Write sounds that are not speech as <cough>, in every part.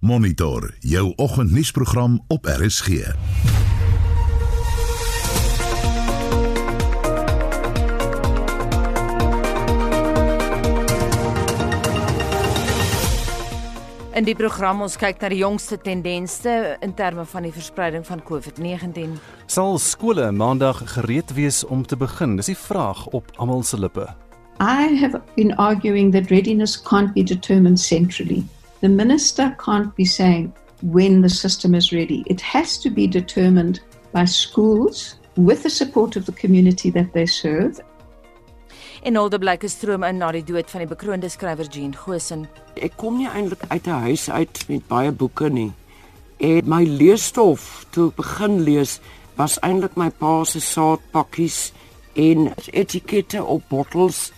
Monitor jou oggendnuusprogram op RSG. In die program ons kyk na die jongste tendense in terme van die verspreiding van COVID-19. Sal skole maandag gereed wees om te begin? Dis die vraag op almal se lippe. I have been arguing that readiness can't be determined centrally. The minister can't be saying when the system is ready. It has to be determined by schools with the support of the community that they serve En Alde blyk 'n stroom in na die dood van die bekroonde skrywer Jean Gosen. Ek kom nie eintlik uit 'n huis uit met baie boeke nie. En my leesstof toe ek begin lees was eintlik my pa se saadpakkies en etikette op bottels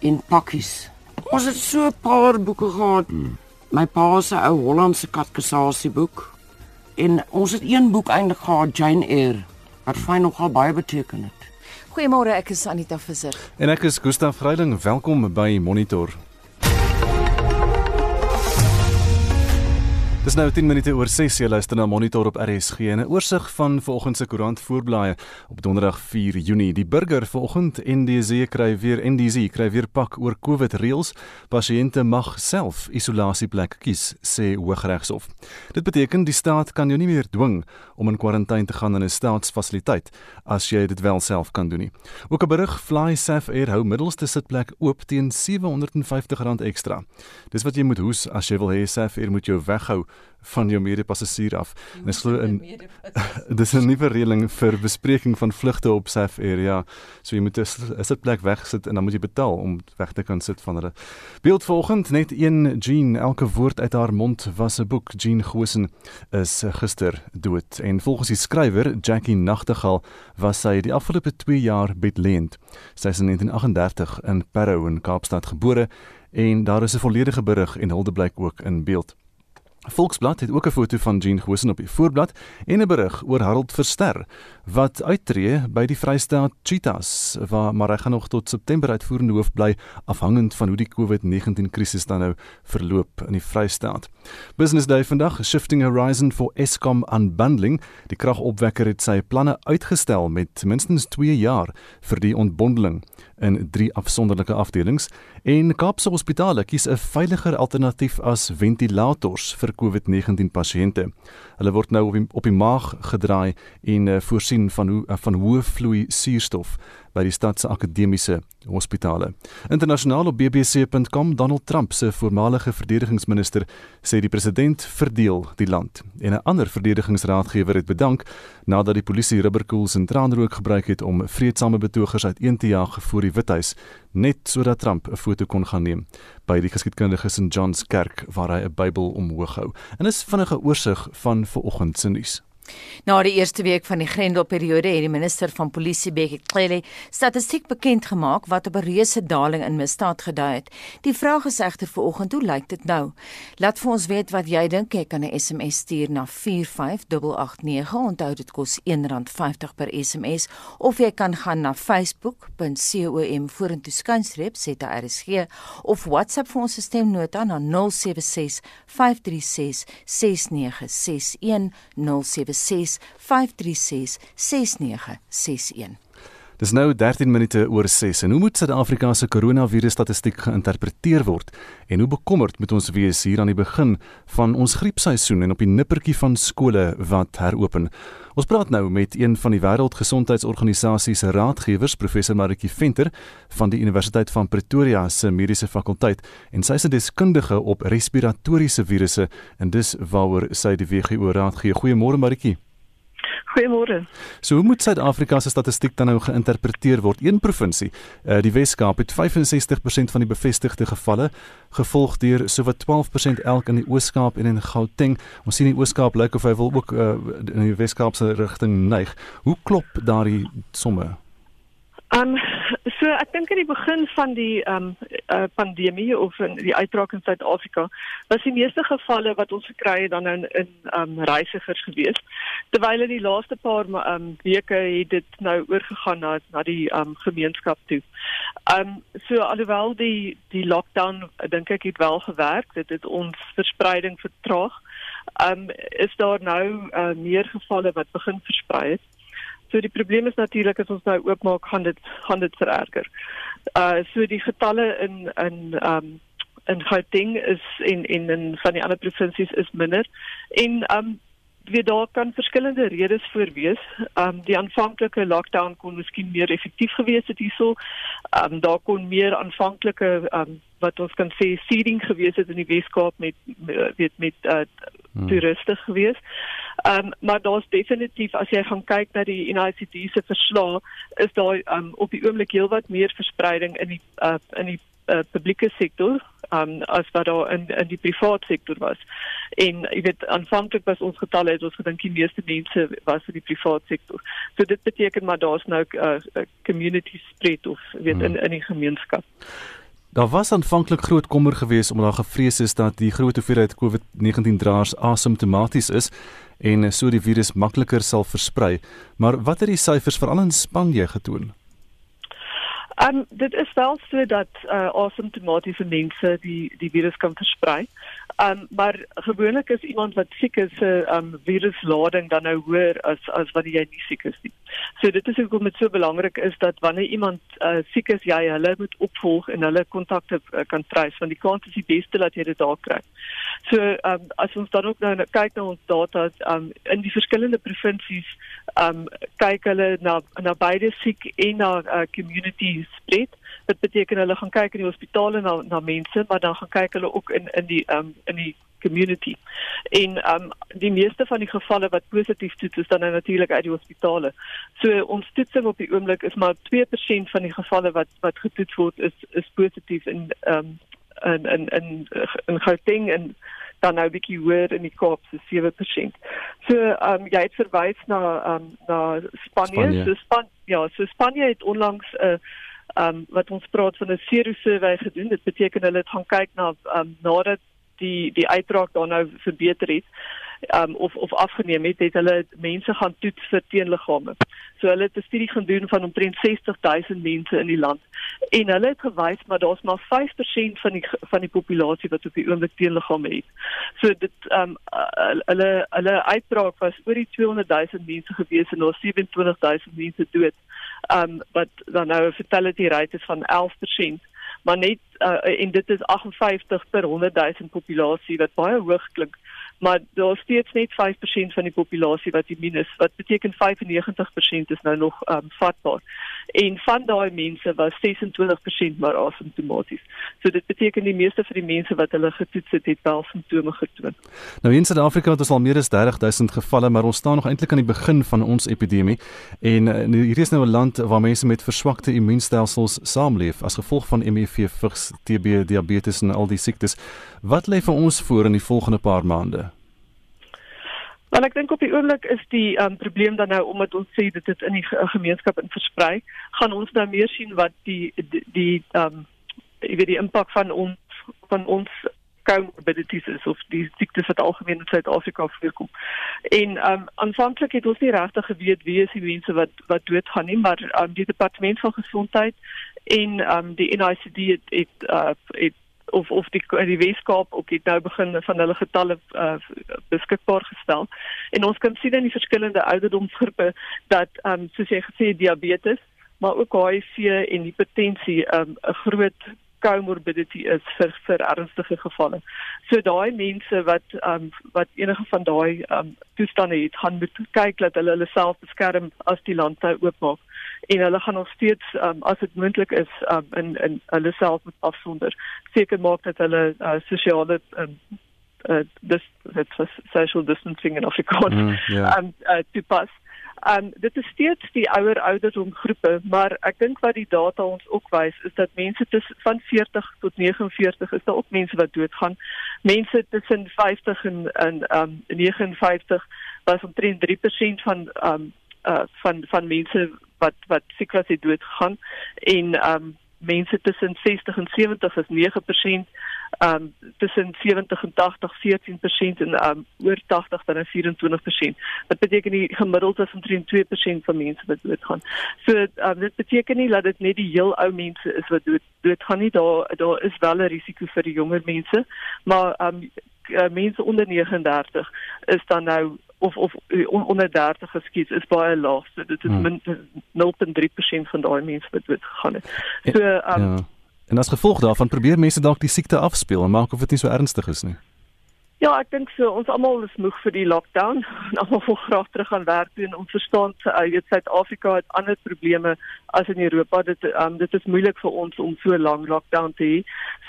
en pakkies. Ons het so 'n paar boeke gehad. Hmm. My pa se ou Hollandse katekisasieboek en ons het een boek eintlik gehad Jane Eyre wat vir my nogal baie beteken het. Goeiemôre, ek is Anita Visser. En ek is Gustaf Vreiling. Welkom by Monitor. Dis nou 10 minute oor 6 jy luister na Monitor op RSG en 'n oorsig van vanoggend se koerant voorblaaie op donderdag 4 Junie. Die burger vanoggend NDZ kry weer NDZ kry weer pak oor COVID reëls. Pasiënte mag self isolasieplek kies, sê Hooggeregshof. Dit beteken die staat kan jou nie meer dwing om in kwarantyne te gaan in 'n staatsfasiliteit as jy dit wel self kan doen nie. Ook 'n berig Fly Saf Air hou middelste sitplek oop teen R750 ekstra. Dis wat jy moet hoes as jy wil hê Saf Air moet jou weghou van jou mede-passasier af. En ek glo in <laughs> dis 'n nuwe reëling vir bespreking van vlugte op SAF area. So jy moet 'n sitplek wegsit en dan moet jy betaal om weg te kan sit van hulle. Beeld volgend net een Jean elke woord uit haar mond was 'n boek. Jean Gosen is gister dood en volgens die skrywer Jackie Nagtegal was sy die afgelope 2 jaar bedleend. Sy is in 1938 in Parow in Kaapstad gebore en daar is 'n volledige berig en hulde blyk ook in beeld. Volksblad het ook 'n foto van Jean Gosen op die voorblad en 'n berig oor Harold Verster wat uittreë by die Vrystaat Cheetahs waar maar hy gaan nog tot September uitvoerende hoof bly afhangend van hoe die COVID-19 krisis dan nou verloop in die Vrystaat. Business Day vandag shifting horizon for Eskom unbundling. Die kragopwekker het sy planne uitgestel met minstens 2 jaar vir die ontbondeling in drie afsonderlike afdelings en Kaapse Hospitale kies 'n veiliger alternatief as ventilators vir COVID-19 pasiënte. Hulle word nou op die, op die maag gedraai en uh, voorsien van hoe van hoë vloei suurstof by die stad se akademiese hospitale. Internasionaal op bbc.com Donald Trump se voormalige verdedigingsminister sê die president verdeel die land en 'n ander verdedigingsraadgewer het bedank nadat die polisie rubberkoels en traanrook gebruik het om vredesame betogers uiteen te jaag voor die Withuis net sodat Trump 'n foto kon gaan neem by die geskiedkundige St John's Kerk waar hy 'n Bybel omhoog hou. En is vinnige oorsig van vanoggend se nuus. Na die eerste week van die Grendelperiode het die minister van Polisie Bekkie Cele statistiek bekend gemaak wat op 'n reuse daling in misdaad gedui het. Die vraag is egter vanoggend, hoe lyk dit nou? Laat vir ons weet wat jy dink. Jy kan 'n SMS stuur na 45889. Onthou dit kos R1.50 per SMS of jy kan gaan na facebook.com vorentoe skynstreep ZRSG of WhatsApp vir ons stemnota na 076 536 6961 07 0765366961. Dis nou 13 minute oor 6 en hoe moet Suid-Afrika se koronavirus statistiek geïnterpreteer word en hoe bekommerd moet ons wees hier aan die begin van ons griepseisoen en op die nippertjie van skole wat heropen. Ons praat nou met een van die Wêreldgesondheidsorganisasie se raadgewers, professor Maritjie Venter van die Universiteit van Pretoria se Mediese Fakulteit en sy is 'n deskundige op respiratoriese virusse en dis waaroor sy die WHO raad gee. Goeiemôre Maritjie. Goeiemôre. So hoe moet Suid-Afrika se statistiek dan nou geïnterpreteer word? Een provinsie, uh, die Wes-Kaap het 65% van die bevestigde gevalle, gevolg deur sowat 12% elk in die Oos-Kaap en in Gauteng. Ons sien die Oos-Kaap lyk of hy wil ook uh, in die Wes-Kaap se rigting neig. Hoe klop daardie somme? Um so ek dink aan die begin van die um uh, pandemie of in die uitbraak in Suid-Afrika was die meeste gevalle wat ons gekry het dan in in um reisigers gewees. Terwyl in die laaste paar um weke het dit nou oorgegaan na na die um gemeenskap toe. Um so alhoewel die die lockdown dink ek het wel gewerk, dit het ons verspreiding vertraag. um, is daar nou uh, meer gevalle wat begin versprei het. So die probleem is natuurlik as ons nou oopmaak gaan dit gaan dit vererger. Uh so die getalle in in um in Gauteng is en en in van die ander provinsies is minder. En um weet daar kan verskillende redes voor wees. Um die aanvanklike lockdown kon miskien meer effektief gewees het hierso. Um daar kon meer aanvanklike um wat ons kan sê seeding gewees het in die Weskaap met weet met uh hmm. toeriste gewees. Um maar daar's definitief as jy gaan kyk na die NICD se verslae is daar um op die oomblik heelwat meer verspreiding in die uh in die uh, publieke sektor um, as wat daar in in die private sektor was. En jy weet aanvanklik was ons getalle het ons gedink die meeste mense was in die private sektor. So dit beteken maar daar's nou 'n uh, community spread of weet hmm. in in die gemeenskap. Daar was aanvanklik groot kommer geweest omdat daar gevrees is dat die groot hoeveelheid COVID-19 draers asymptomaties is en so die virus makliker sal versprei. Maar wat het die syfers veral in Spanje getoon? Ehm um, dit is wel so dat uh asymptomatiese mense die die virus kan versprei. Ehm um, maar gewoonlik is iemand wat siek is se uh, ehm um, viruslading dan nou hoër as as wanneer jy nie siek is nie. So dit is hoekom dit so belangrik is dat wanneer iemand uh siek is, jy hulle moet opvolg en hulle kontakte uh, kan trace want die kans is die beste dat jy dit daar kry. So ehm um, as ons dan ook nou kyk na ons data ehm um, in die verskillende provinsies ehm um, kyk hulle na na beide siek en na uh, community spread. Dit beteken hulle gaan kyk in die hospitale na na mense, maar dan gaan kyk hulle ook in in die um in die community. En um die meeste van die gevalle wat positief toets is dan nou natuurlik uit die hospitale. So ons toetsing op die oomblik is maar 2% van die gevalle wat wat getoets word is is positief in um in in in in Gauteng en dan nou bietjie hoër in die Kaap so 7%. So um, jy het verwys na um, na Spanje. Spanje. So Span ja, so Spanje het onlangs 'n uh, um, wat ons praat van 'n sero survey gedoen. Dit beteken hulle het gaan kyk na um, nadat die die uitbraak daar nou verbeter het um, of of afgeneem het, het hulle mense gaan toets vir teenliggame. So hulle het 'n studie gedoen van omtrent 60000 mense in die land en hulle het gewys maar daar's maar 5% van die van die populasie wat op die oomblik teenliggame het. So dit ehm um, hulle hulle uitbraak was oor die 200000 mense gewees en daar 27000 mense dood. Um, wat dan nou 'n fatality rate is van 11% maar net uh, en dit is 58 per 100 000 populasie wat baie hoog klink maar daar's steeds net 5% van die populasie wat immuun is wat beteken 95% is nou nog um, vatbaar. En van daai mense was 26% maar asymptomaties. So dit beteken die meeste van die mense wat hulle getoets het het wel simptome getoon. Nou in Suid-Afrika het ons al meer as 30000 gevalle maar ons staan nog eintlik aan die begin van ons epidemie. En uh, hier is nou 'n land waar mense met verswakte immuunstelsels saamleef as gevolg van HIV, TB, diabetes en al die siektes. Wat lê vir ons voor in die volgende paar maande Want ek dink op die oomblik is die um, probleem dan nou omdat ons sê dit het in die gemeenskap in versprei, gaan ons nou meer sien wat die die, die um weet die impak van ons van ons comorbidities is of die siektes wat algemeen in Suid-Afrika voorkom. En um aanvanklik het ons nie regtig geweet wie is die mense wat wat doodgaan nie, maar um die departement van gesondheid en um die NICD het het uh het of of die die Weskaap ook het nou begin van hulle getalle uh, beskikbaar gestel. En ons kan sien in die verskillende ouderdomsgroepe dat ehm um, soos jy gesê diabetes, maar ook HIV en hipertensie ehm um, 'n groot comorbidity is vir vir ernstige gevalle. So daai mense wat ehm um, wat enige van daai ehm um, toestande het, gaan moet kyk dat hulle hulle self beskerm as die land nou oopmaak en hulle gaan nog steeds um, as dit moontlik is um, in in hulle self moet afsonder seker maak dat hulle uh, sosiale um, uh, dis dit was social distancing in Afrikaans mm, yeah. um, uh, toepas. Um, dit is steeds die ouer ouderdomgroepe, maar ek dink wat die data ons ook wys is dat mense tussen van 40 tot 49 is daar ook mense wat doodgaan. Mense tussen 50 en en um 59 was omtrent 3% van um uh van van mense wat wat siek was het dood gegaan en ehm um, mense tussen 60 en 70 is 9% ehm um, tussen 70 en 80 14% en ehm um, oor 80 dan 24%. Dit beteken die gemiddeld is omtrent 2% van mense wat doodgaan. So um, dit beteken nie dat dit net die heel ou mense is wat dood doodgaan nie. Daar daar is wel 'n risiko vir die jonger mense, maar ehm um, mense onder 39 is dan nou of of on, onder 30 geskiet is baie laag. So dit is hmm. min 0.3% van daai mense wat dood gegaan het. So um, ja. En as gevolg daarvan probeer mense dalk die siekte afspeel en maak of dit nie so ernstig is nie. Ja, ek dink so ons almal is moeg vir die lockdown. <laughs> Almal wil graag terug aan werk toe en ons verstaan se uh, weet Suid-Afrika het ander probleme as in Europa. Dit um, dit is moeilik vir ons om so lank lockdown te hê.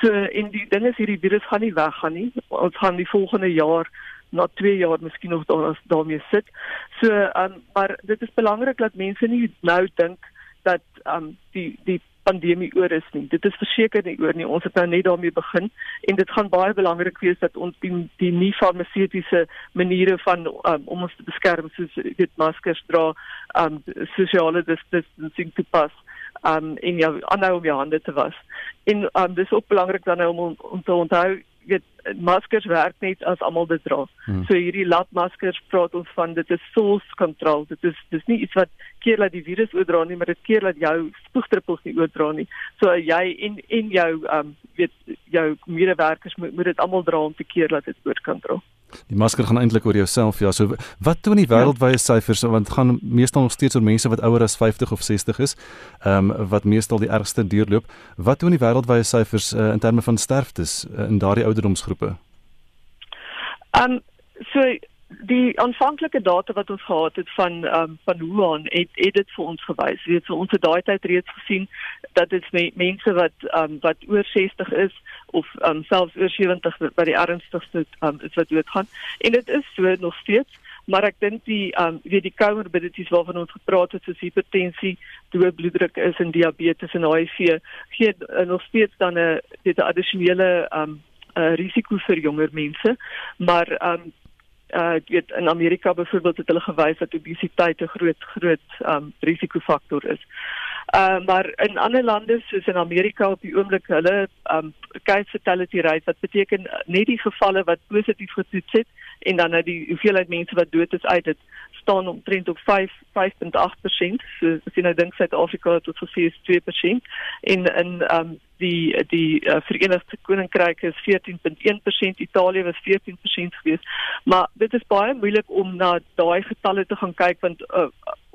So en die ding is hierdie virus gaan nie weggaan nie. Ons gaan die volgende jaar na 2 jaar miskien nog daar daarmee sit. So um, maar dit is belangrik dat mense nie nou dink dat um, die die pandemie oor is nie. Dit is verseker nie oor nie. Ons het nou net daarmee begin en dit gaan baie belangrik wees dat ons die die nie farmaseutiese maniere van um, om ons te beskerm soos dit maskers dra, um sosiale distancing te pas um in jou aanhou om jou hande te was. En um dis ook belangrik dan om om te onthou weet maskers werk net as almal dit dra. Hmm. So hierdie labmaskers praat ons van dit is source control. Dit is dis nie iets wat keer dat die virus oordra nie, maar dit keer dat jou spoegdruppels nie oordra nie. So jy en en jou um weet jou medewerkers moet moet dit almal dra om te keer dat dit oor kan dra. Die masker gaan eintlik oor jouself ja. So wat toon die wêreldwye syfers want gaan meestal nog steeds oor mense wat ouer as 50 of 60 is. Ehm um, wat meestal die ergste deurloop. Wat toon die wêreldwye syfers uh, in terme van sterftes uh, in daardie ouderdomsgroepe? Ehm um, so die aanvanklike data wat ons gehad het van ehm um, van Wuhan het, het dit vir ons gewys. Weet so ons het daai tyd reeds gesien dat dit me, mense wat um, wat oor 60 is of um, selfs oor 70 by die ernstigste um, is wat doodgaan. En dit is so nog steeds, maar ek dink die um weet die comorbidities waarvan ons gepraat het soos hipertensie, hoë bloeddruk is en diabetes en HIV gee uh, nog steeds dan 'n dit 'n addisionele um 'n risiko vir jonger mense, maar um uh weet in Amerika byvoorbeeld het hulle gewys dat obesiteit 'n groot groot um risikofaktor is. Uh maar in ander lande soos in Amerika op die oomblik hulle um case fatality rate wat beteken net die gevalle wat positief getoets het en dan nou die hoeveelheid mense wat dood is uit dit staan omtrent op 5 5.8%. So as jy nou dink Suid-Afrika het tot gesê is 2% en in um die die uh, Verenigde Koninkryk is 14.1%, Italië was 14% geweest. Maar dit is baie moeilik om na daai getalle te gaan kyk want uh,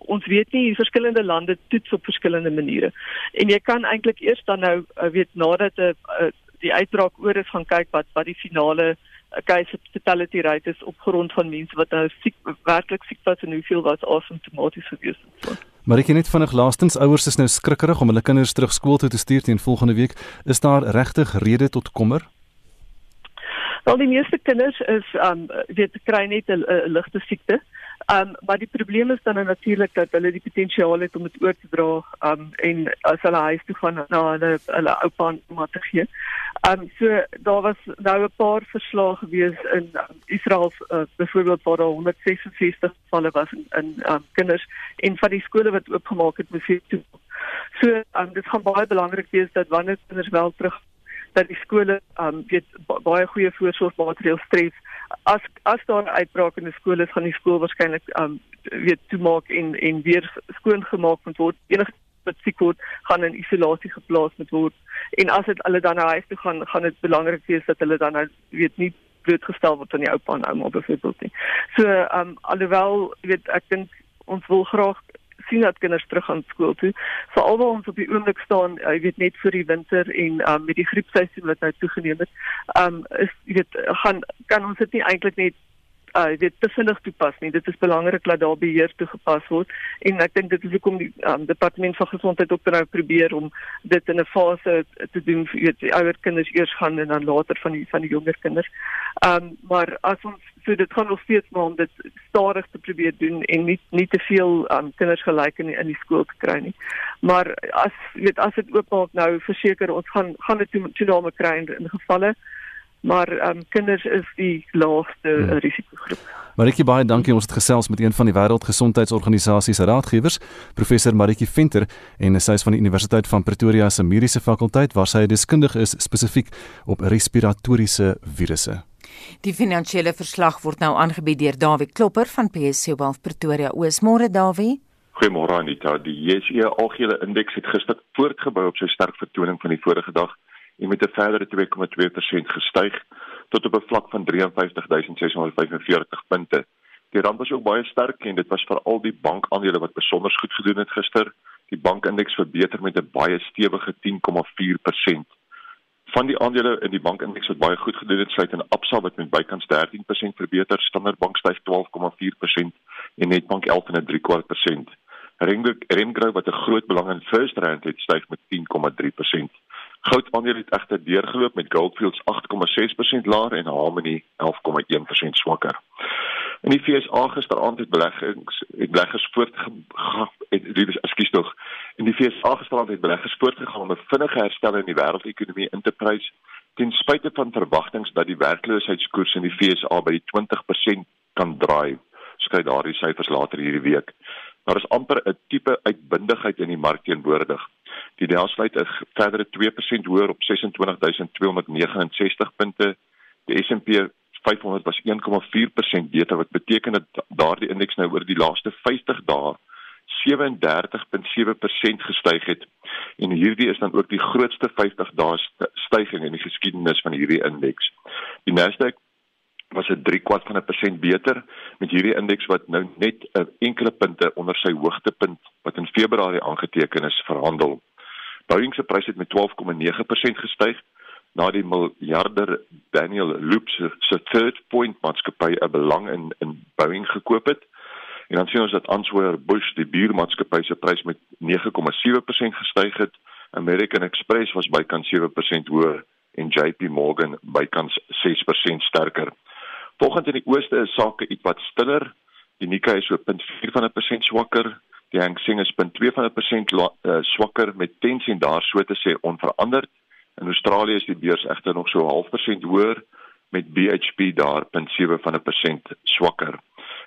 ons weet nie verskillende lande toets op verskillende maniere. En jy kan eintlik eers dan nou uh, weet nadat 'n uh, die uitbraak oor is gaan kyk wat wat die finale case fatality rate is op grond van mense wat nou siek werklik siek was en hoeveel was asymptomaties gewees het. Maar ek net vinnig laastens ouers is nou skrikkerig om hulle kinders terug skool toe te stuur teen volgende week. Is daar regtig rede tot kommer? Wel die meeste kinders is um weet kry net 'n ligte siekte. Um maar die probleem is dan natuurlik dat hulle die potensiaal het om dit oor te dra um en as hulle huis toe gaan na hulle hulle oupa en ouma te gee. Um so daar was nou 'n paar verslae gewees in um, Israel uh, byvoorbeeld waar daar 166 gevalle was in, in um, kinders en van die skole wat oopgemaak het moes hier toe. So um dit gaan baie belangrik wees dat wanneer kinders wel terug dat die skole um weet baie goeie voorsorgmaatreëls tref as as daar 'n uitbraak in 'n skool is, gaan die skool waarskynlik um weer toemaak en en weer skoon gemaak moet word. Enige wat siek word, gaan in isolasie geplaas moet word. En as dit hulle dan na huis toe gaan, gaan dit belangrik wees dat hulle dan nou weet nie blootgestel word aan die oupa en ouma byvoorbeeld nie. So um alhoewel weet ek dink ons wil graag sien dat kinders terug gaan skool toe. Veral waar ons op die oomblik staan, jy uh, weet net vir die winter en um, met die griepseisoen wat nou toegeneem het, um, is jy weet gaan kan ons dit nie eintlik net uh dit te vinnig toepas nie. Dit is belangrik dat daar beheer toegepas word en ek dink dit is hoekom die um, departement van gesondheid ook nou probeer om dit in 'n fase te doen vir weet die ouer kinders eers gaan en dan later van die van die jonger kinders. Um maar as ons so dit gaan nog steeds maar om dit stadig te probeer doen en nie nie te veel um, kinders gelyk in die, in die skool te kry nie. Maar as weet as dit oopmaak nou verseker ons gaan gaan dit toename kry in, in gevalle maar um, kinders is die laagste hmm. risikogroep. Maritjie baie dankie ons het gesels met een van die wêreldgesondheidsorganisasie se raadgewers, professor Maritjie Venter en sy is van die Universiteit van Pretoria se mediese fakulteit waar sy deskundig is spesifiek op respiratoriese virusse. Die finansiële verslag word nou aangebied deur Dawie Klopper van PSC Wealth Pretoria. Oosmôre Dawie. Goeiemôre Anita. Die JSE algehele indeks het gister voortgebou op sy sterk vertoning van die vorige dag en met 'n verdere 2,2% gestyg tot op 'n vlak van 53645 punte. Die rand was ook baie sterk en dit was veral die bankaandele wat besonder goed gedoen het gister. Die bankindeks verbeter met 'n baie stewige 10,4%. Van die aandele in die bankindeks wat baie goed gedoen het, sluit in Absa wat met bykans 13% verbeter, Standard Bank styg 12,4% en Nedbank 11,3%. Remgro wat 'n groot belang in First Rand het, styg met 10,3%. Goud aandele het egter deurgeloop met Goldfields 8,6% laer en Harmony 11,1% swakker. In die FSA gisteraand het beleggings het beleggers voortgegaan is ekskuus tog. In die FSA gisteraand het beleggers voortgegaan om 'n vinnige herstel in die wêreldekonomie in te prys ten spyte van verwagtinge dat die werkloosheidskoers in die FSA by die 20% kan draai. Skryf daardie syfers later hierdie week. Daar is amper 'n tipe uitbundigheid in die mark teenwoordig. Die Dow sluit 'n verdere 2% hoër op 26269 punte. Die S&P 500 was 1,4% beter wat beteken dat daardie indeks nou oor die laaste 50 dae 37.7% gestyg het. En hierdie is dan ook die grootste 50 dae stygings in die geskiedenis van hierdie indeks. Die Nasdaq was 'n 3 kwart van 'n persent beter met hierdie indeks wat nou net 'n enkele punte onder sy hoogtepunt wat in Februarie aangeteken is verhandel. Boeing se prys het met 12,9% gestyg na die miljarder Daniel Loops se Third Point maatskappy 'n belang in in Boeing gekoop het. En dan sien ons dat Answer Bush die biermaatskappy se prys met 9,7% gestyg het. American Express was bykans 7% hoër en JP Morgan bykans 6% sterker. Volgens in die ooste is sake ietwat stiller. Die Nikkei is so 0.4 van 'n persent swakker. Die Hang Seng is 0.2 van 'n persent uh, swakker met Tencent daar so te sê onveranderd. In Australië is die beurs egter nog so 0.5 persent hoër met BHP daar 0.7 van 'n persent swakker.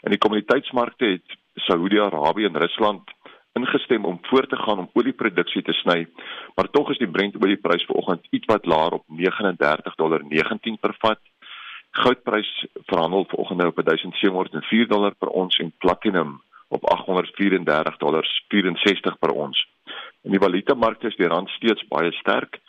In die kommoditeitsmarkte het Saudi-Arabië en Rusland ingestem om voort te gaan om olieproduksie te sny, maar tog is die Brent olieprys vanoggend ietwat laer op 39.19 per vat. Goudprys verhandel vanoggend nou op 1704 dollar per ons en platinum op 834 dollars 64 per ons. In die valutamarkte is die rand steeds baie sterk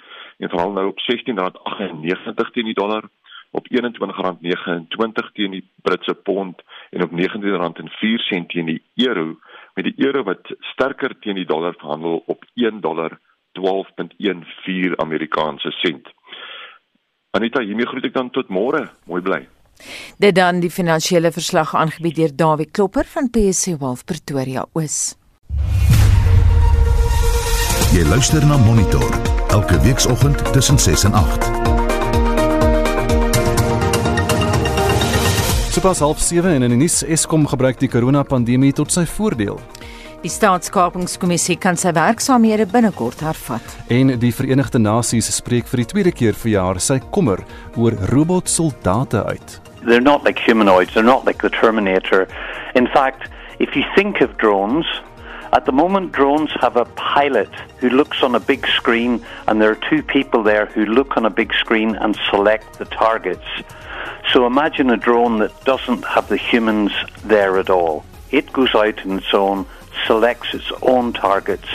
en veral nou op R16.98 teen die dollar, op R21.29 teen die Britse pond en op R19.04 teen die euro, met die euro wat sterker teen die dollar verhandel op 1 dollar 12.14 Amerikaanse sent. Anita, hiermee groet ek dan tot môre. Mooi bly. Dit dan die finansiële verslag aangebied deur Dawie Klopper van PSC Wealth Pretoria Oos. Jy luister na Monitor elke weekoggend tussen 6 en 8. Sopas half 7 en in die nuus Eskom gebruik die koronapandemie tot sy voordeel. Die staatskapingskommissie kan sy werksaamhede binnekort hervat. En die Verenigde Nasies spreek vir die tweede keer vir jaar sy kommer oor robotsoldate uit. They're not like humanoids, they're not like the Terminator. In fact, if you think of drones, at the moment drones have a pilot who looks on a big screen and there are two people there who look on a big screen and select the targets. So imagine a drone that doesn't have the humans there at all. It goes out on its own selects its own targets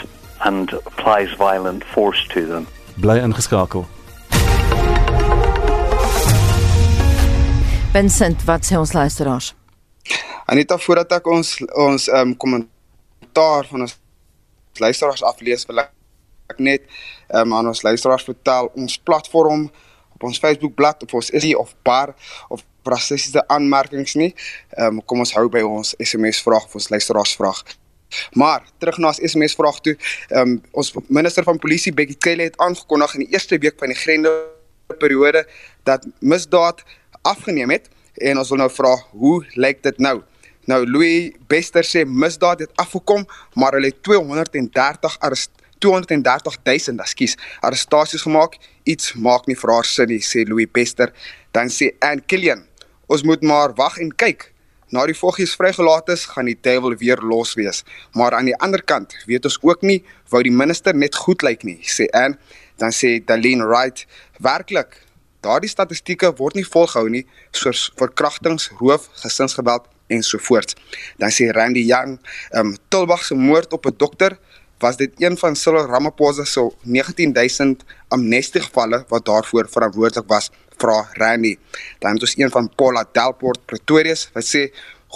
and applies violent force to them. Bly ingeskakel. Vincent, wat sê ons luisteraars? Anita, voordat ek ons ons ehm um, kommentaar van ons luisteraars aflees, wil ek net ehm um, aan ons luisteraars vertel ons platform op ons Facebook bladsy of ons is nie of bar of rassistiese aanmerkings nie. Ehm um, kom ons hou by ons SMS vraag of ons luisteraars vraag. Maar terug na ons SMS vraag toe. Ehm um, ons minister van polisie Bekkie Cele het aangekondig in die eerste week van die grendelperiode dat misdaad afgeneem het en ons wil nou vra hoe lyk dit nou? Nou Louis Bester sê misdaad het afgekom, maar hulle het 230 arrest 230 000, ekskuus, arrestasies gemaak. Iets maak nie vir haar sin nie, sê Louis Bester. Dan sê Ann Killian, ons moet maar wag en kyk Na die voggies vrygelaat is, gaan die duiwel weer los wees. Maar aan die ander kant, weet ons ook nie wou die minister net goed lyk nie, sê Ann. Dan sê Daleen Wright, werklik, daardie statistieke word nie volgehou nie, soos verkrachtings, roof, gesinsgeweld en so voort. Dan sê Randy Young, ehm um, Tulbag se moord op 'n dokter was dit een van Cyril Ramaphosa se 19000 amnestiegevalle wat daarvoor verantwoordelik was, vra Randy. Dan ons een van Paula Delport Pretorius wat sê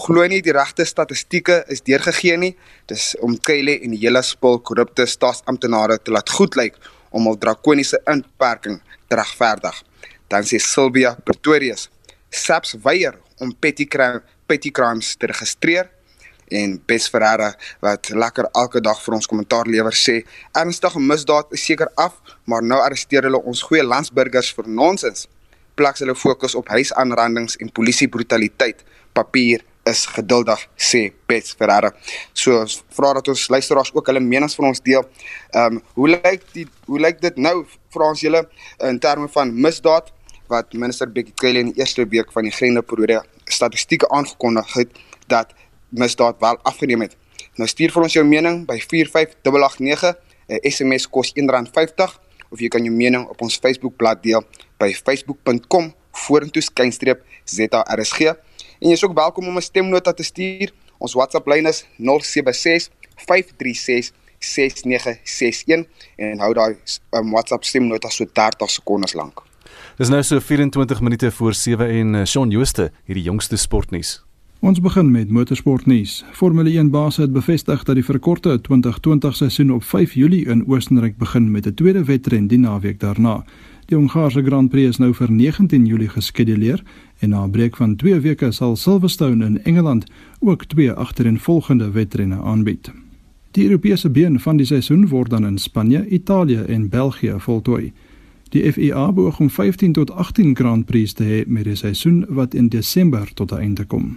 glo nie die regte statistieke is deurgegee nie. Dis om Kyle en die hele spul korrupte staatsamptenare te laat goed lyk om hul drakoniese inperking te regverdig. Dan sê Sylvia Pretorius, SAPS weier om petty crime petty crimes te registreer. En Bes Ferreira wat lekker elke dag vir ons kommentaar lewer sê ernstige misdaad is seker af maar nou arresteer hulle ons goeie landsburgers vir nonsens. Plaks hulle fokus op huisaanrandings en polisie brutaliteit papier is geduldig sê Bes Ferreira. So vra dat ons luisteraars ook hulle menings van ons deel. Ehm um, hoe lyk die hoe lyk dit nou vra ons julle in terme van misdaad wat minister Bekkie Cele in die eerste week van die Grendelperiode statistieke aangekondig het dat misdaad wel afgeneem het. Nou stuur vir ons jou mening by 45889. 'n SMS kos R1.50 of jy kan jou mening op ons Facebookblad deel by facebook.com vorentoe skynstreep ZARSG. En jy is ook welkom om 'n stemnota te stuur. Ons WhatsApp lyn is 076 536 6961 en hou daai um, WhatsApp stemnota so 30 sekondes lank. Dis nou so 24 minute voor 7 en uh, Shaun Jooste hierdie jongste sportnuus. Ons begin met motorsportnuus. Formule 1 baas het bevestig dat die verkorte 2020 seisoen op 5 Julie in Oostenryk begin met 'n tweede wedren die naweek daarna. Die Hongaarse Grand Prix is nou vir 19 Julie geskeduleer en na 'n breek van 2 weke sal Silverstone in Engeland ook twee agtereenvolgende wedrenne aanbied. Die Europese been van die seisoen word dan in Spanje, Italië en België voltooi. Die FIA beoog om 15 tot 18 Grand Prix te hê met die seisoen wat in Desember tot 'n einde kom.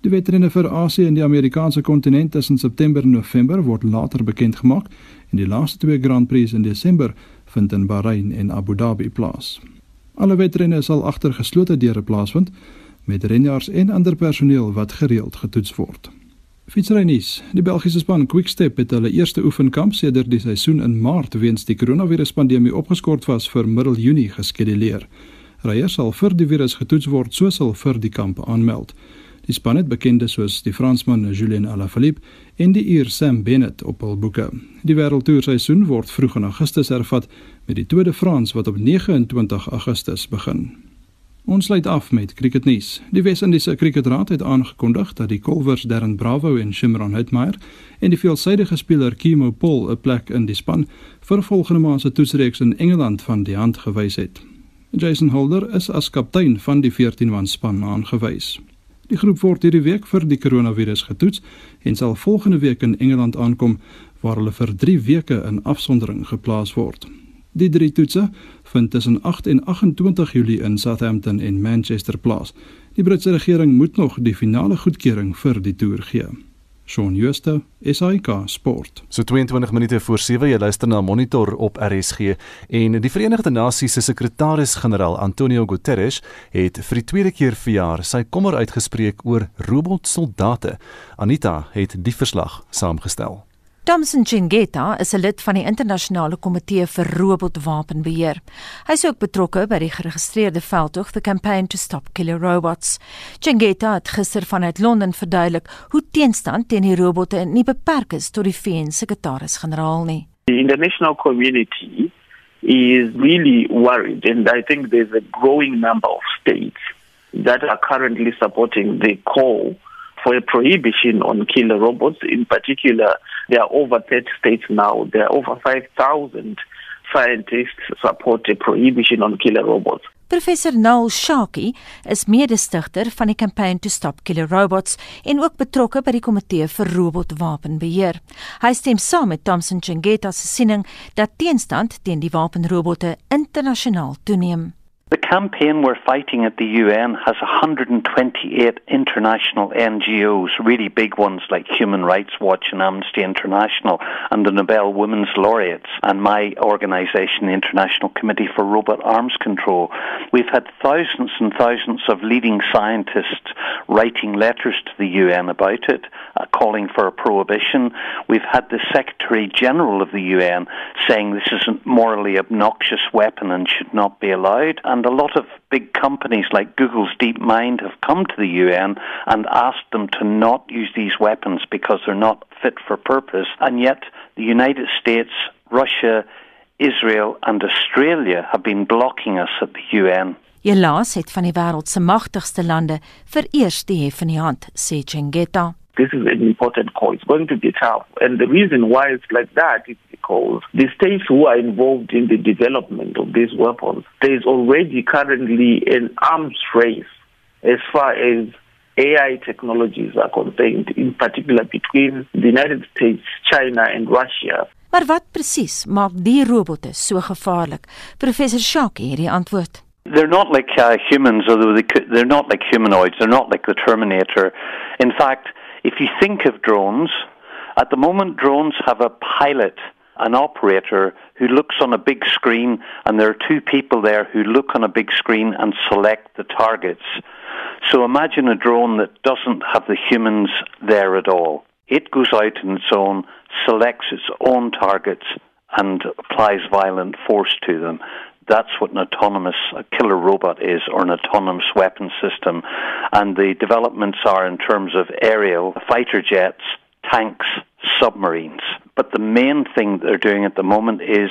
Die wedrenne vir Asië en die Amerikaanse kontinent tussen September en November word later bekend gemaak en die laaste twee Grand Prix in Desember vind in Bahrein en Abu Dhabi plaas. Alle wedrenne sal agter geslote deure plaasvind met renjaars en ander personeel wat gereeld getoets word. Fietsrynies. Die Belgiese span Quickstep het hulle eerste oefenkamp sedert die seisoen in Maart weens die koronaviruspandemie opgeskort was vir middel Junie geskeduleer. Ryers sal vir die virus getoets word soos hulle vir die kamp aanmeld. Die span het bekende soos die Fransman Julien Alaphilippe en die Ier Sam Bennett op hul boeke. Die wêreldtoer seisoen word vroeg in Augustus hervat met die Tour de France wat op 29 Augustus begin. Ons sluit af met cricketnuus. Die Wes-Indiese Cricketraad het aangekondig dat die Kolvers Darren Bravo en Shimron Hetmeyer en die veelsidige speler Kimo Paul 'n plek in die span vir volgende maand se toetsreeks in Engeland van die hand gewys het. Jason Holder is as kaptein van die 14-man span aangewys. Die groep word hierdie week vir die koronavirus getoets en sal volgende week in Engeland aankom waar hulle vir 3 weke in afsondering geplaas word. Die drie toetse vind tussen 8 en 28 Julie in Southampton en Manchester plaas. Die Britse regering moet nog die finale goedkeuring vir die toer gee. Shaun Schuster, SAK Sport. So 22 minute voor 7 jy luister na Monitor op RSG en die Verenigde Nasies se sekretaris-generaal Antonio Guterres het vir die tweede keer verjaar sy kommer uitgespreek oor robotsoldate. Anita het die verslag saamgestel. Thomson Chingeta is 'n lid van die internasionale komitee vir robotwapenbeheer. Hy is ook betrokke by die geregistreerde veldtog The Campaign to Stop Killer Robots. Chingeta het gister vanuit Londen verduidelik hoe teenstand teen die robotte nie beperk is tot die VN-sekretaris-generaal nie. The international community is really worried and I think there's a growing number of states that are currently supporting the call for a prohibition on killer robots. In particular, there are over 30 states now. There are over 5,000 scientists support a prohibition on killer robots. Professor Noel Shaki is mede-stigter van die Campaign to Stop Killer Robots en ook betrokke by die komitee vir robotwapenbeheer. Hy stem saam met Thomson Chengeta se siening dat teenstand teen die wapenrobotte internasionaal toeneem. The campaign we're fighting at the UN has 128 international NGOs, really big ones like Human Rights Watch and Amnesty International and the Nobel Women's Laureates and my organization, the International Committee for Robot Arms Control. We've had thousands and thousands of leading scientists writing letters to the UN about it, uh, calling for a prohibition. We've had the Secretary General of the UN saying this is a morally obnoxious weapon and should not be allowed. And and a lot of big companies like Google's DeepMind have come to the UN and asked them to not use these weapons because they're not fit for purpose. And yet, the United States, Russia, Israel, and Australia have been blocking us at the UN. Helaas het van die wêreld se magtigste lande vereers die hef in die hand, sê Chengeta. This is an important call. It's going to be tough. And the reason why it's like that is because the states who are involved in the development of these weapons, there is already currently an arms race as far as AI technologies are concerned, in particular between the United States, China, and Russia. Maar wat presies maak die robotte so gevaarlik? Professor Shaki het die antwoord. They're not like uh, humans, although they could, they're not like humanoids. They're not like the Terminator. In fact, if you think of drones, at the moment, drones have a pilot, an operator who looks on a big screen, and there are two people there who look on a big screen and select the targets. So imagine a drone that doesn't have the humans there at all. It goes out on its own, selects its own targets, and applies violent force to them. That's what an autonomous killer robot is, or an autonomous weapon system. And the developments are in terms of aerial, fighter jets, tanks, submarines. But the main thing they're doing at the moment is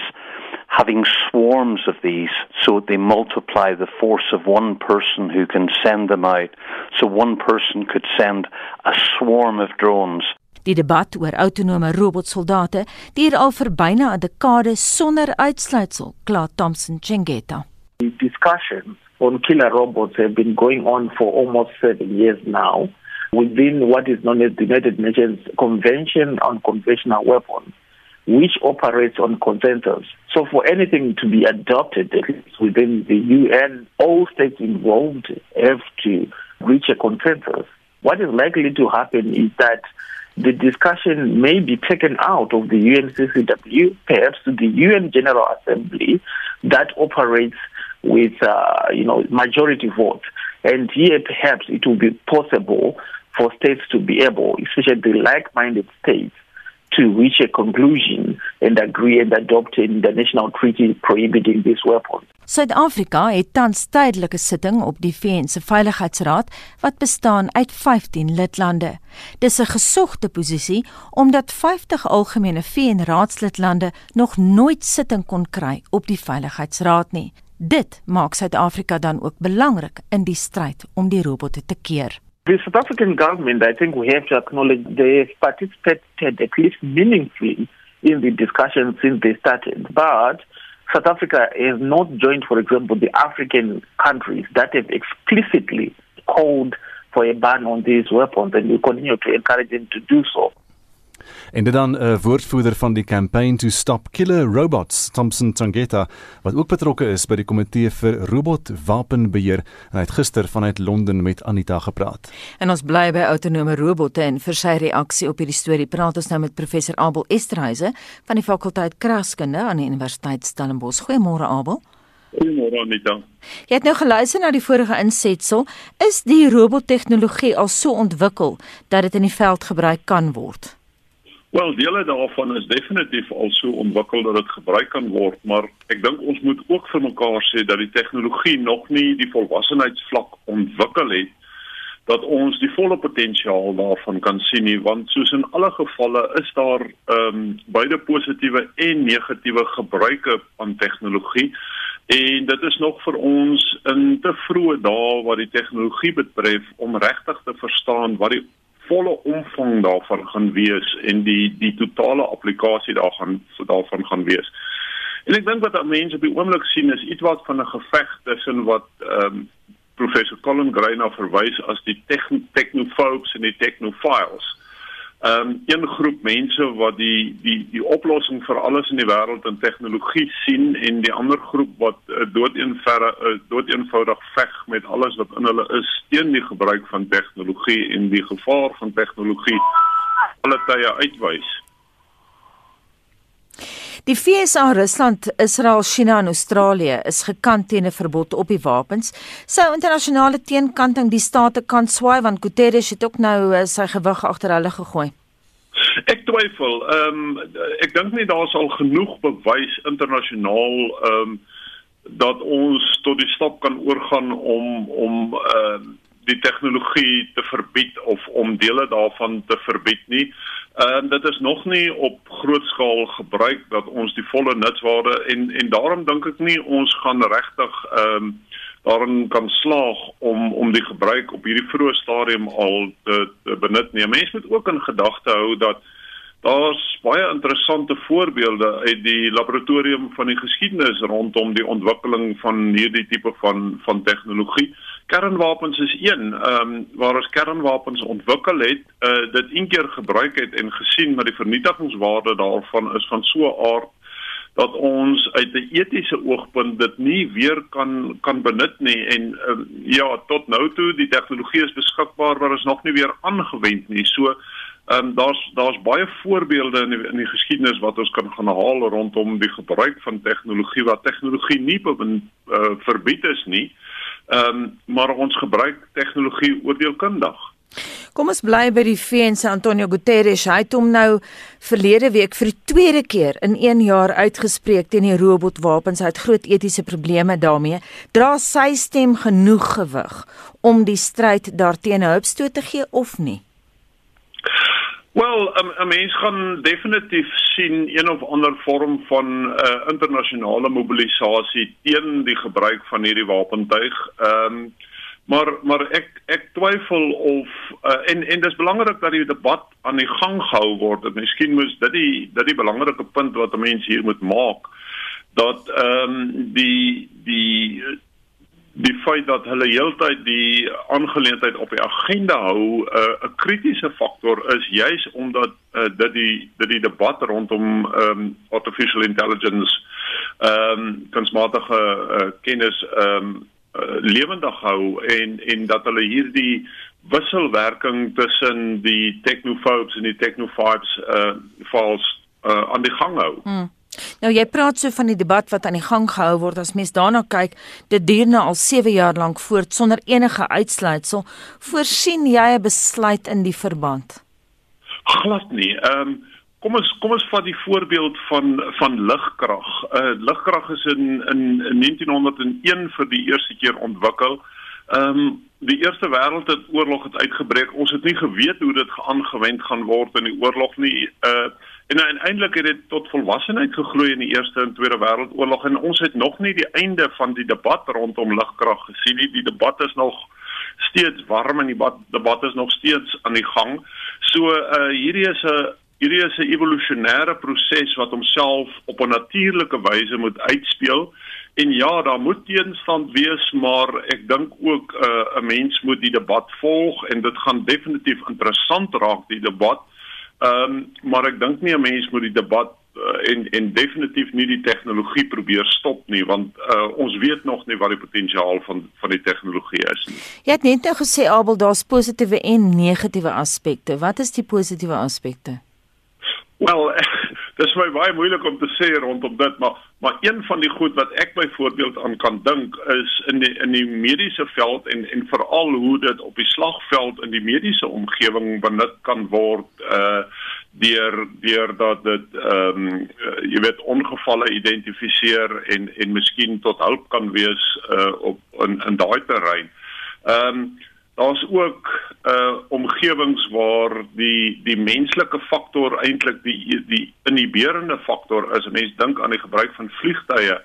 having swarms of these so they multiply the force of one person who can send them out. So one person could send a swarm of drones Die debat oor autonome robotsoldate duur al vir byna 'n dekade sonder uitsluitsel, kla Thompson Chengeta. The discussions on killer robots have been going on for almost 7 years now within what is known as the United Nations Convention on Conventional Weapons which operates on consensus. So for anything to be adopted at least within the UN, all states involved have to reach a consensus. What is likely to happen is that the discussion may be taken out of the UNCCW, perhaps to the UN General Assembly that operates with, uh, you know, majority vote. And here perhaps it will be possible for states to be able, especially the like-minded states, to reach a conclusion and agree and adopt an international treaty prohibiting these weapons. Suid-Afrika het tans tydelike sitting op die VN se Veiligheidsraad wat bestaan uit 15 lidlande. Dis 'n gesogte posisie omdat 50 algemene VN-raadslidlande nog nooit sitting kon kry op die Veiligheidsraad nie. Dit maak Suid-Afrika dan ook belangrik in die stryd om die robotte te keer. The South African government, I think we have to acknowledge they have participated at least meaningfully in the discussion since they started. But South Africa has not joined, for example, the African countries that have explicitly called for a ban on these weapons, and we continue to encourage them to do so. En dit dan 'n uh, woordvoerder van die campaign to stop killer robots, Thompson Tangeta, wat ook betrokke is by die komitee vir robotwapenbeheer en hy het gister vanuit Londen met Anita gepraat. En ons bly by autonome robotte en vir sy reaksie op hierdie storie praat ons nou met professor Abel Esterhuise van die fakulteit Kragskunde aan die Universiteit Stellenbosch. Goeiemôre Abel. Goeiemôre Anita. Jy het nou geluister na die vorige insetsel. Is die robottegnologie al so ontwikkel dat dit in die veld gebruik kan word? Wel, dele daarvan is definitief al so ontwikkel dat dit gebruik kan word, maar ek dink ons moet ook vir mekaar sê dat die tegnologie nog nie die volwassenheidsvlak ontwikkel het dat ons die volle potensiaal daarvan kan sien nie, want soos in alle gevalle is daar ehm um, beide positiewe en negatiewe gebruike van tegnologie en dit is nog vir ons in te vroeë dae wat die tegnologie betref om regtig te verstaan wat die volle omvang daarvan gaan wees en die die totale applikasie daarvan daarvan gaan wees. En ek dink wat mense op die oomblik sien is ietwat van 'n geveg tussen wat ehm um, professor Colin Greiner verwys as die technophobes en die technophiles um, een groep mense wat die die die oplossing vir alles in die wêreld in tegnologie sien en die ander groep wat uh, doodeenverre uh, doodeenvoudig veg met alles wat in hulle is teen die gebruik van tegnologie en die gevaar van tegnologie alle tye uitwys. Die FSA, Rusland, Israel, China en Australië is gekant teen 'n verbod op die wapens. Sou internasionale teenkanting die state kan swaai want Guterres het ook nou uh, sy gewig agter hulle gegooi. Ek twyfel. Ehm um, ek dink nie daar sal genoeg bewys internasionaal ehm um, dat ons tot die stap kan oorgaan om om ehm uh, die tegnologie te verbied of om dele daarvan te verbied nie. Ehm uh, dit is nog nie op groot skaal gebruik dat ons die volle nutswaarde en en daarom dink ek nie ons gaan regtig ehm um, daarin kan slaag om om die gebruik op hierdie vroeë stadium al te, te benut nie. Mense moet ook in gedagte hou dat daar's baie interessante voorbeelde uit die laboratorium van die geskiedenis rondom die ontwikkeling van hierdie tipe van van tegnologie. Kernwapens is een, ehm um, waar ons kernwapens ontwikkel het, uh, dit een keer gebruik het en gesien dat die vernietigingswaarde daarvan is van so 'n aard dat ons uit 'n etiese oogpunt dit nie weer kan kan benut nie en uh, ja tot nou toe die tegnologie is beskikbaar maar is nog nie weer aangewend nie. So ehm um, daar's daar's baie voorbeelde in die, in die geskiedenis wat ons kan gaan haal rondom die gebruik van tegnologie wat tegnologie nie uh, verbied is nie ehm um, maar ons gebruik tegnologie oordeelkundig Kom ons bly by die VN se Antonio Guterres. Hy het hom nou verlede week vir die tweede keer in 1 jaar uitgespreek teen die robotwapens. Hy het groot etiese probleme daarmee. Dra sy stem genoeg gewig om die stryd daarteenoor hulpstoot te gee of nie? Wel, 'n mens gaan definitief sien een of ander vorm van 'n uh, internasionale mobilisasie teen die gebruik van hierdie wapentuig. Ehm um, Maar maar ek ek twyfel of uh, en en dis belangrik dat die debat aan die gang gehou word. Miskien moes dit die dit die belangrike punt wat mense hier moet maak dat ehm um, die die die feit dat hulle heeltyd die aangeleentheid op die agenda hou uh, 'n kritiese faktor is juis omdat uh, dit die dit die debat rondom um, artificial intelligence ehm um, kunsmatige uh, kennis ehm um, uh, lewendig hou en en dat hulle hierdie wisselwerking tussen die technophobes en die technophobes uh vals uh aan die gang hou. Hmm. Nou jy praat so van die debat wat aan die gang gehou word as mens daarna kyk, dit duur nou al 7 jaar lank voort sonder enige uitsluitsel. Voorsien jy 'n besluit in die verband? Glad nie. Ehm um, Kom ons kom ons vat die voorbeeld van van ligkrag. Uh ligkrag is in, in in 1901 vir die eerste keer ontwikkel. Ehm um, die Eerste Wêreldoorlog het uitgebreek. Ons het nie geweet hoe dit aangewend gaan word in die oorlog nie. Uh en uiteindelik het dit tot volwassenheid gegroei in die Eerste en Tweede Wêreldoorlog en ons het nog nie die einde van die debat rondom ligkrag gesien nie. Die debat is nog steeds warm en die debat, debat is nog steeds aan die gang. So uh hierdie is 'n hierdie is 'n evolusionêre proses wat homself op 'n natuurlike wyse moet uitspeel. En ja, daar moet teenstand wees, maar ek dink ook 'n uh, mens moet die debat volg en dit gaan definitief interessant raak die debat. Ehm um, maar ek dink nie 'n mens moet die debat uh, en en definitief nie die tegnologie probeer stop nie want uh, ons weet nog nie wat die potensiaal van van die tegnologie is nie. Jy het net nou gesê Abel daar's positiewe en negatiewe aspekte. Wat is die positiewe aspekte? Wel, dis my baie moeilik om te sê rondom dit, maar maar een van die goed wat ek byvoorbeeld aan kan dink is in die in die mediese veld en en veral hoe dit op die slagveld in die mediese omgewing benut kan word uh deur deur dat dit ehm um, jy weet ongevalle identifiseer en en miskien tot hulp kan wees uh op in in daai terrein. Ehm um, daar's ook uh omgewings waar die die menslike faktor eintlik die die inhiberende faktor is. Mense dink aan die gebruik van vliegtye.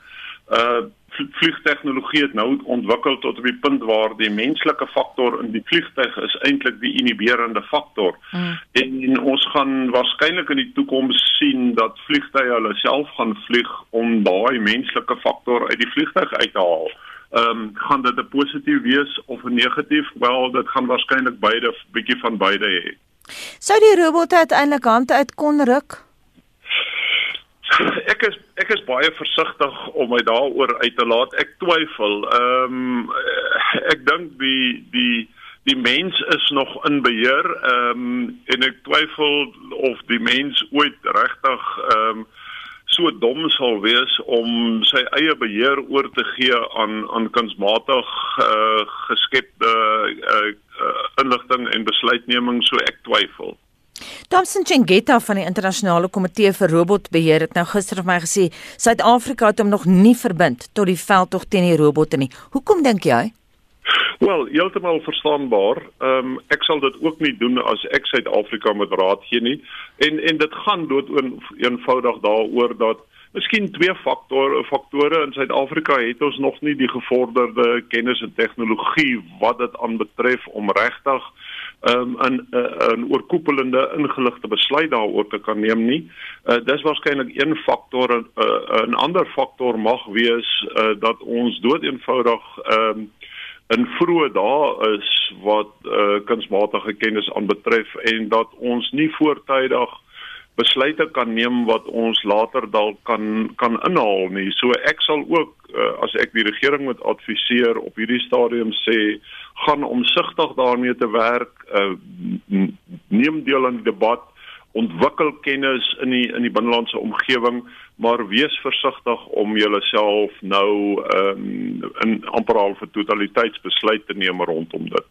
Uh vliegtegnologie het nou ontwikkel tot op die punt waar die menslike faktor in die vliegtyg is eintlik die inhiberende faktor. Mm. En, en ons gaan waarskynlik in die toekoms sien dat vliegtye hulle self gaan vlieg om daai menslike faktor uit die vliegtyg uit te haal ehm um, gaan dit 'n positief wees of 'n negatief? Wel, dit gaan waarskynlik beide bietjie van beide hê. Sou die robot uiteindelik hand uit kon ruk? Ek is ek is baie versigtig om my daaroor uit te laat. Ek twyfel. Ehm um, ek dink die die die mens is nog in beheer. Ehm um, en ek twyfel of die mens ooit regtig ehm um, so dom sal wees om sy eie beheer oor te gee aan aan kunsmatig uh, geskepte uh, uh, inligting en besluitneming so ek twyfel. Thomson Chengeta van die internasionale komitee vir robotbeheer het nou gister vir my gesê Suid-Afrika het hom nog nie verbind tot die veldtog teen die robotte nie. Hoekom dink jy? Wel, heeltemal verstaanbaar. Ehm um, ek sal dit ook nie doen as ek Suid-Afrika met raad gee nie. En en dit gaan dood eenvoudig daaroor dat miskien twee faktore faktore in Suid-Afrika het ons nog nie die gevorderde kennis en tegnologie wat dit aanbetref om regtig um, 'n 'n oorkoepelende ingeligte besluit daaroor te kan neem nie. Uh, dis waarskynlik een faktor en uh, 'n ander faktor mag wees uh, dat ons dood eenvoudig um, in vroeë dae is wat uh, kunsmatige kennis aanbetref en dat ons nie voortydig besluite kan neem wat ons later dalk kan kan inhaal nie. So ek sal ook uh, as ek die regering moet adviseer op hierdie stadium sê gaan omsigtig daarmee te werk, uh, neem deel aan die debat, ontwikkel kennis in die in die binnelandse omgewing, maar wees versigtig om jouself nou um, in amper al vir totaliteitsbesluit te neem rondom dit.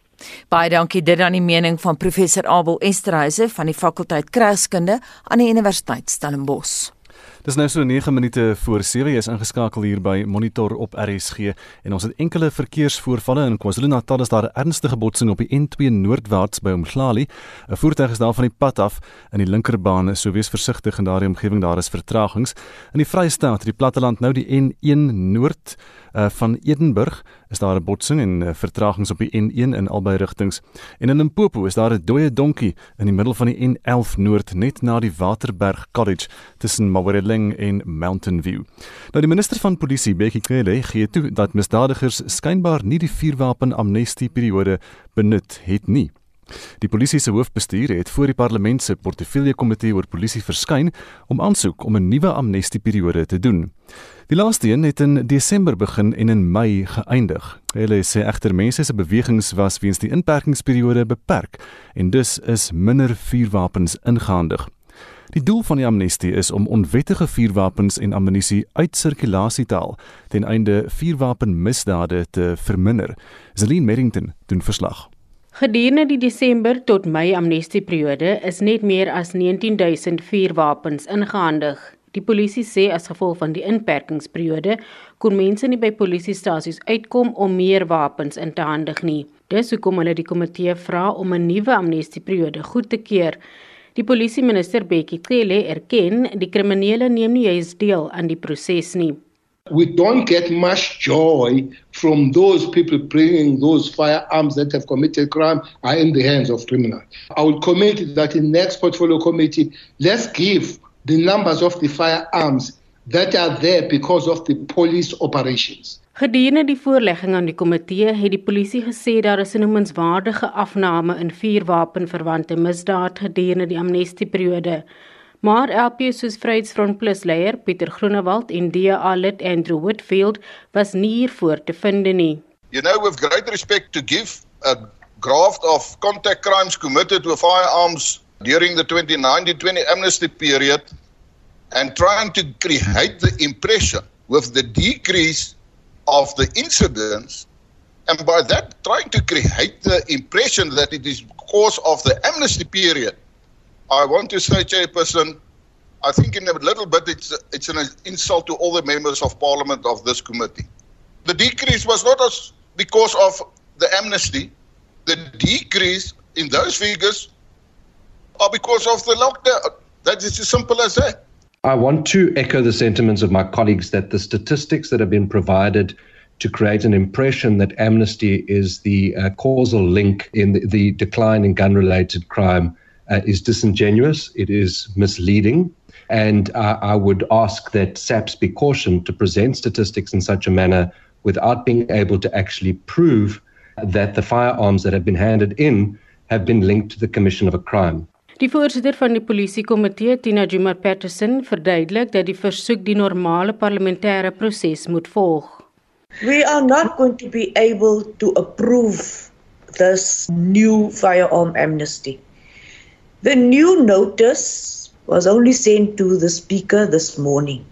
Baie dankie dit aan die mening van professor Abel Esterhuise van die fakulteit Kragskunde aan die Universiteit Stellenbosch. Dis nou so 9 minute voor 7 jy is ingeskakel hier by Monitor op RSG en ons het enkele verkeersvoorvalle in KwaZulu-Natal is daar 'n ernstige botsing op die N2 noordwaarts by Umhlali. 'n Voertuig is daar van die pad af in die linkerbaan, so wees versigtig in daardie omgewing, daar is vertragings. In die Vrystaat, die platteland nou die N1 noord uh, van Edenburg is daar 'n botsing en uh, vertragings op die N1 in albei rigtings. En in Limpopo is daar 'n dooie donkie in die middel van die N11 noord net na die Waterberg College tussen Mawereling en Mountain View. Nou die minister van polisie, Bekkie Cele, gee toe dat misdadigers skynbaar nie die vuurwapen amnestie periode benut het nie. Die polisie se hoofbestuur het voor die parlement se portefeulje komitee oor polisie verskyn om aansoek om 'n nuwe amnestieperiode te doen. Die laaste een het in Desember begin en in Mei geëindig. Hulle sê egter mense se bewegings was weens die inperkingsperiode beperk en dus is minder vuurwapens ingehandig. Die doel van die amnestie is om onwettige vuurwapens en ammunisie uit sirkulasie te haal ten einde vuurwapenmisdade te verminder. Zelin Merrington doen verslag. Gedurende die Desember tot Mei amnestieperiode is net meer as 19000 vuurwapens ingehandig. Die polisie sê as gevolg van die inperkingsperiode kon mense nie by polisiestasies uitkom om meer wapens in te handig nie. Dis hoekom hulle die komitee vra om 'n nuwe amnestieperiode goed te keur. Die polisieminister Bekkie Cele erken die kriminele neem nie juis deel aan die proses nie. We don't get much joy from those people bringing those firearms that have committed crime are in the hands of criminals. I will commit that in next portfolio committee, let's give the numbers of the firearms that are there because of the police operations. Gedurende die voorlegging aan die komitee het die polisie gesê daar is 'n noemenswaardige afname in vuurwapenverwante misdaad gedurende die amnestieperiode. Maar LP soos Vryheidsfront Plus leier Pieter Groenewald en DA lid Andrew Whitfield was nie hiervoor te vind nie. You know with great respect to give a graft of contact crimes committed with firearms during the 2019-20 amnesty period and trying to create the impression with the decrease of the incidents and by that trying to create the impression that it is because of the amnesty period I want to say, Chairperson, I think in a little bit it's it's an insult to all the members of Parliament of this committee. The decrease was not because of the amnesty. The decrease in those figures are because of the lockdown. That is as simple as that. I want to echo the sentiments of my colleagues that the statistics that have been provided to create an impression that amnesty is the uh, causal link in the, the decline in gun related crime uh, is disingenuous, it is misleading. And uh, I would ask that SAPS be cautioned to present statistics in such a manner without being able to actually prove that the firearms that have been handed in have been linked to the commission of a crime. Die voorsitter van die polisiekomitee, Tina Jumar Patterson, verduidelik dat die versoek die normale parlementêre proses moet volg. We are not going to be able to approve this new firearm amnesty. The new notice was only sent to the Speaker this morning.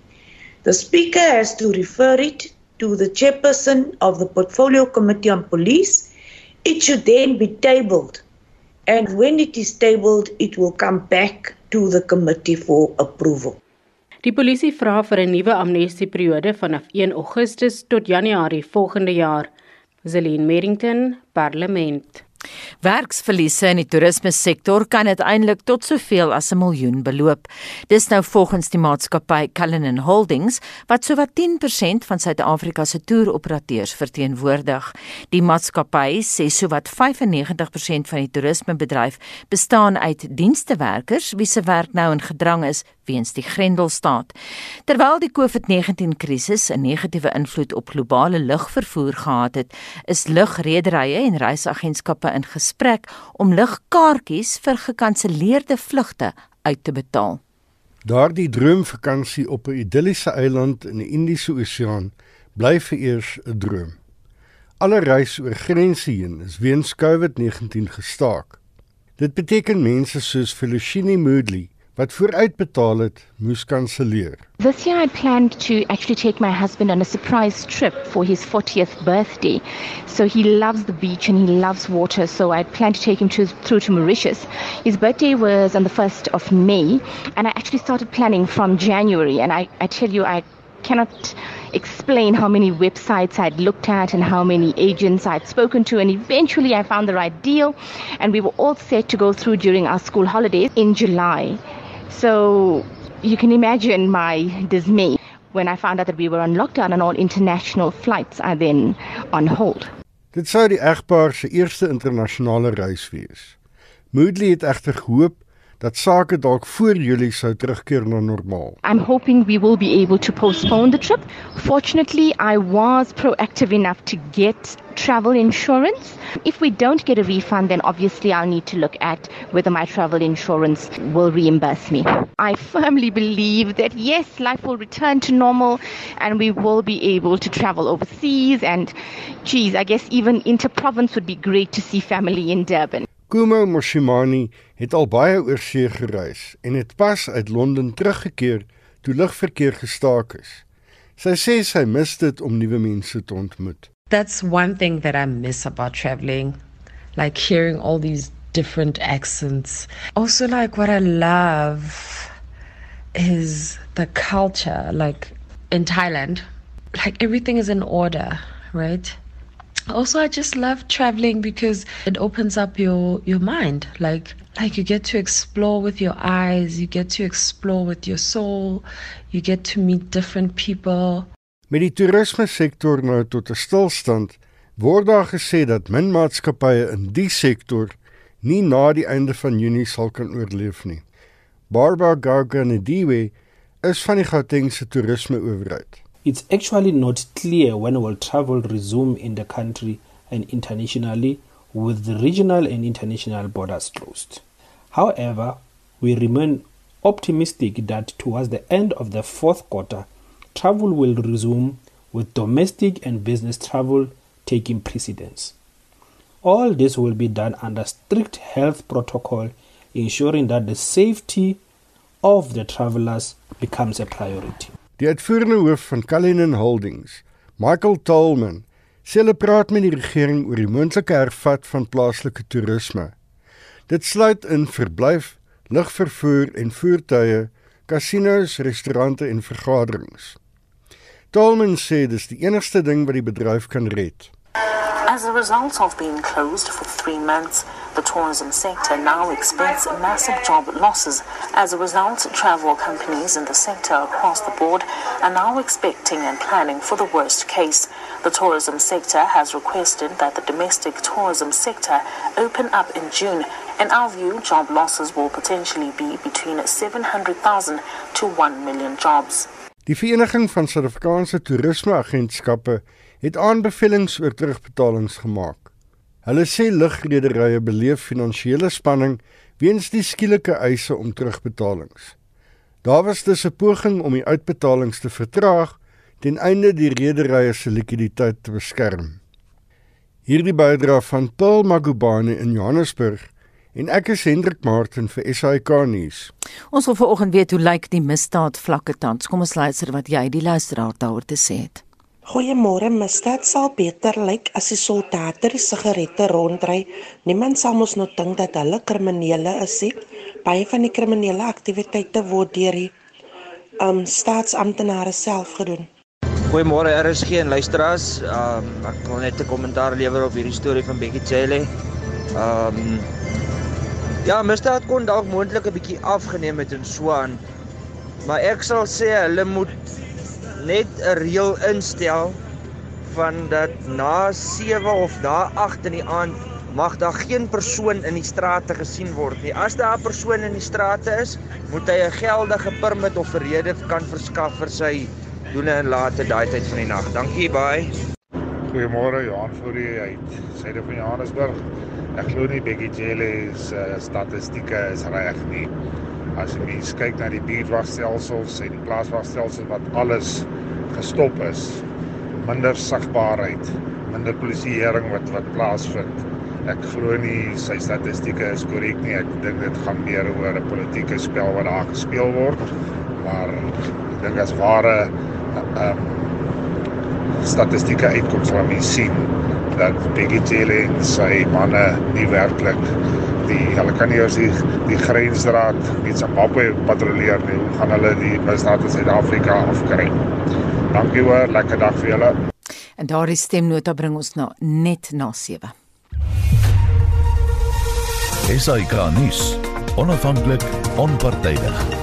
The Speaker has to refer it to the chairperson of the Portfolio Committee on Police. It should then be tabled. And when it is tabled, it will come back to the committee for approval. Die polisie vra vir 'n nuwe amnestieperiode vanaf 1 Augustus tot Januarie volgende jaar. Zelin Merrington, Parlement. Werksverliese in die toerismesektor kan uiteindelik tot soveel as 'n miljoen beloop. Dis nou volgens die maatskappy Cullinan Holdings wat sowat 10% van Suid-Afrika se toeroperateurs verteenwoordig. Die maatskappy sê sowat 95% van die toerismebedryf bestaan uit dienstewerkers wie se werk nou in gedrang is weens die Grendelstaat. Terwyl die COVID-19 krisis 'n negatiewe invloed op globale lugvervoer gehad het, is lugrederye en reisagentskappe in gesprek om lugkaartjies vir gekanselleerde vlugte uit te betaal. Daardie droomvakansie op 'n idilliese eiland in die Indiese Oseaan bly vir eers 'n droom. Alle reis oor grense heen is weens COVID-19 gestaak. Dit beteken mense soos Felicini Moodley wat vooruitbetaal het, moes kanselleer. This year I planned to actually take my husband on a surprise trip for his 40th birthday. So he loves the beach and he loves water, so I planned to take him to, through to Mauritius. His birthday was on the 1st of May, and I actually started planning from January. And I, I tell you, I cannot explain how many websites I'd looked at and how many agents I'd spoken to. And eventually I found the right deal, and we were all set to go through during our school holidays in July. So you can imagine my dismay when I found out that we were on lockdown and all international flights are then on hold. Dit sou die egpaar se eerste internasionale reis wees. Moodley het egter gehoop dat sake dalk voor Julie sou terugkeer na normaal. I'm hoping we will be able to postpone the trip. Fortunately, I was proactive enough to get travel insurance. If we don't get a refund, then obviously I'll need to look at whether my travel insurance will reimburse me. I firmly believe that yes, life will return to normal and we will be able to travel overseas. And geez, I guess even inter province would be great to see family in Durban. Kumo Moshimani het al baie oor see gereis en het pas uit Londen teruggekeer toe lugverkeer gestaak is. Sy sê sy mis dit om nuwe mense te ontmoet. That's one thing that I miss about traveling, like hearing all these different accents. Also like what I love is the culture like in Thailand, like everything is in order, right? Also i just love traveling because it opens up your your mind. Like like you get to explore with your eyes you get to explore with your soul you get to meet different people. Met die toerisme sektor nou tot 'n stilstand word daar gesê dat min maatskappye in die sektor nie na die einde van Junie sal kan oorleef nie. Barbara Garganediwe is van die Gautengse toerisme owerheid it's actually not clear when will travel resume in the country and internationally with the regional and international borders closed. However, we remain optimistic that towards the end of the fourth quarter, travel will resume with domestic and business travel taking precedence. All this will be done under strict health protocol, ensuring that the safety of the travelers becomes a priority. Die uitvoerende hoof van Cullinan Holdings, Michael Tolman, sê hulle praat met die regering oor die moontlike hervat van plaaslike toerisme. Dit sluit in verblyf, lugvervoer en voertuie, kasinos, restaurante en vergaderings. Tolman sê dis die enigste ding wat die bedryf kan red. As a result of being closed for three months, the tourism sector now expects massive job losses. As a result, travel companies in the sector across the board are now expecting and planning for the worst case. The tourism sector has requested that the domestic tourism sector open up in June. In our view, job losses will potentially be between 700,000 to 1 million jobs. Die Vereniging van Suid-Afrikaanse Toerismeagentskappe het aanbevelings oor terugbetalings gemaak. Hulle sê lugrederye beleef finansiële spanning weens die skielike eise om terugbetalings. Daar was dus 'n poging om die uitbetalings te vertraag ten einde die rederye se likwiditeit te beskerm. Hierdie bydra van Paul Magubane in Johannesburg en ek is Hendrik Martin vir SAK nuus. Ons wil vanoggend weet hoe lyk die misdaad vlakke tans. Kom ons luister wat jy die luisteraar daaroor te sê het. Goeiemôre, misdaad sal beter lyk as die soldate sigarette rondry. Niemand sal mos nou dink dat hulle kriminele is nie. Baie van die kriminele aktiwiteite word deur die um staatsamptenare self gedoen. Goeiemôre RSG en luisteraars. Um, ek wil net 'n kommentaar lewer op hierdie storie van Becky Cele. Um Ja, misdaad kon dalk moontlik 'n bietjie afgeneem het in Swaan. Maar ek sal sê hulle moet net 'n reël instel van dat na 7 of na 8 in die aand mag daar geen persoon in die strate gesien word nie. As daar 'n persoon in die strate is, moet hy 'n geldige permit of 'n rede kan verskaf vir sy doene in late daai tyd van die nag. Dankie baie. Goeiemôre Johan Fourie uit Suide van Johannesburg. Ek glo nie Becky Jelle se uh, statistieke is reg nie. As jy mens kyk na die buurtwagstelsels en die plaaswagstelsels wat alles gestop is, minder sigbaarheid, minder polisieering wat wat plaasvind. Ek glo nie sy statistieke is korrek nie. Ek dink dit gaan meer oor 'n politieke spel wat daar gespeel word. Maar ek dink as ware um, statistieke uitkom sal mens sien dat Peggy Cele en sy manne nie werklik die hulle kan nie eers die, die grensdraad met Zimbabwe patrolleer nie. Hoe gaan hulle die misdaad in Suid-Afrika afkry? Dankie hoor, lekker dag vir julle. En daardie stemnota bring ons na net na 7. SAK nuus. Onafhanklik, onpartydig.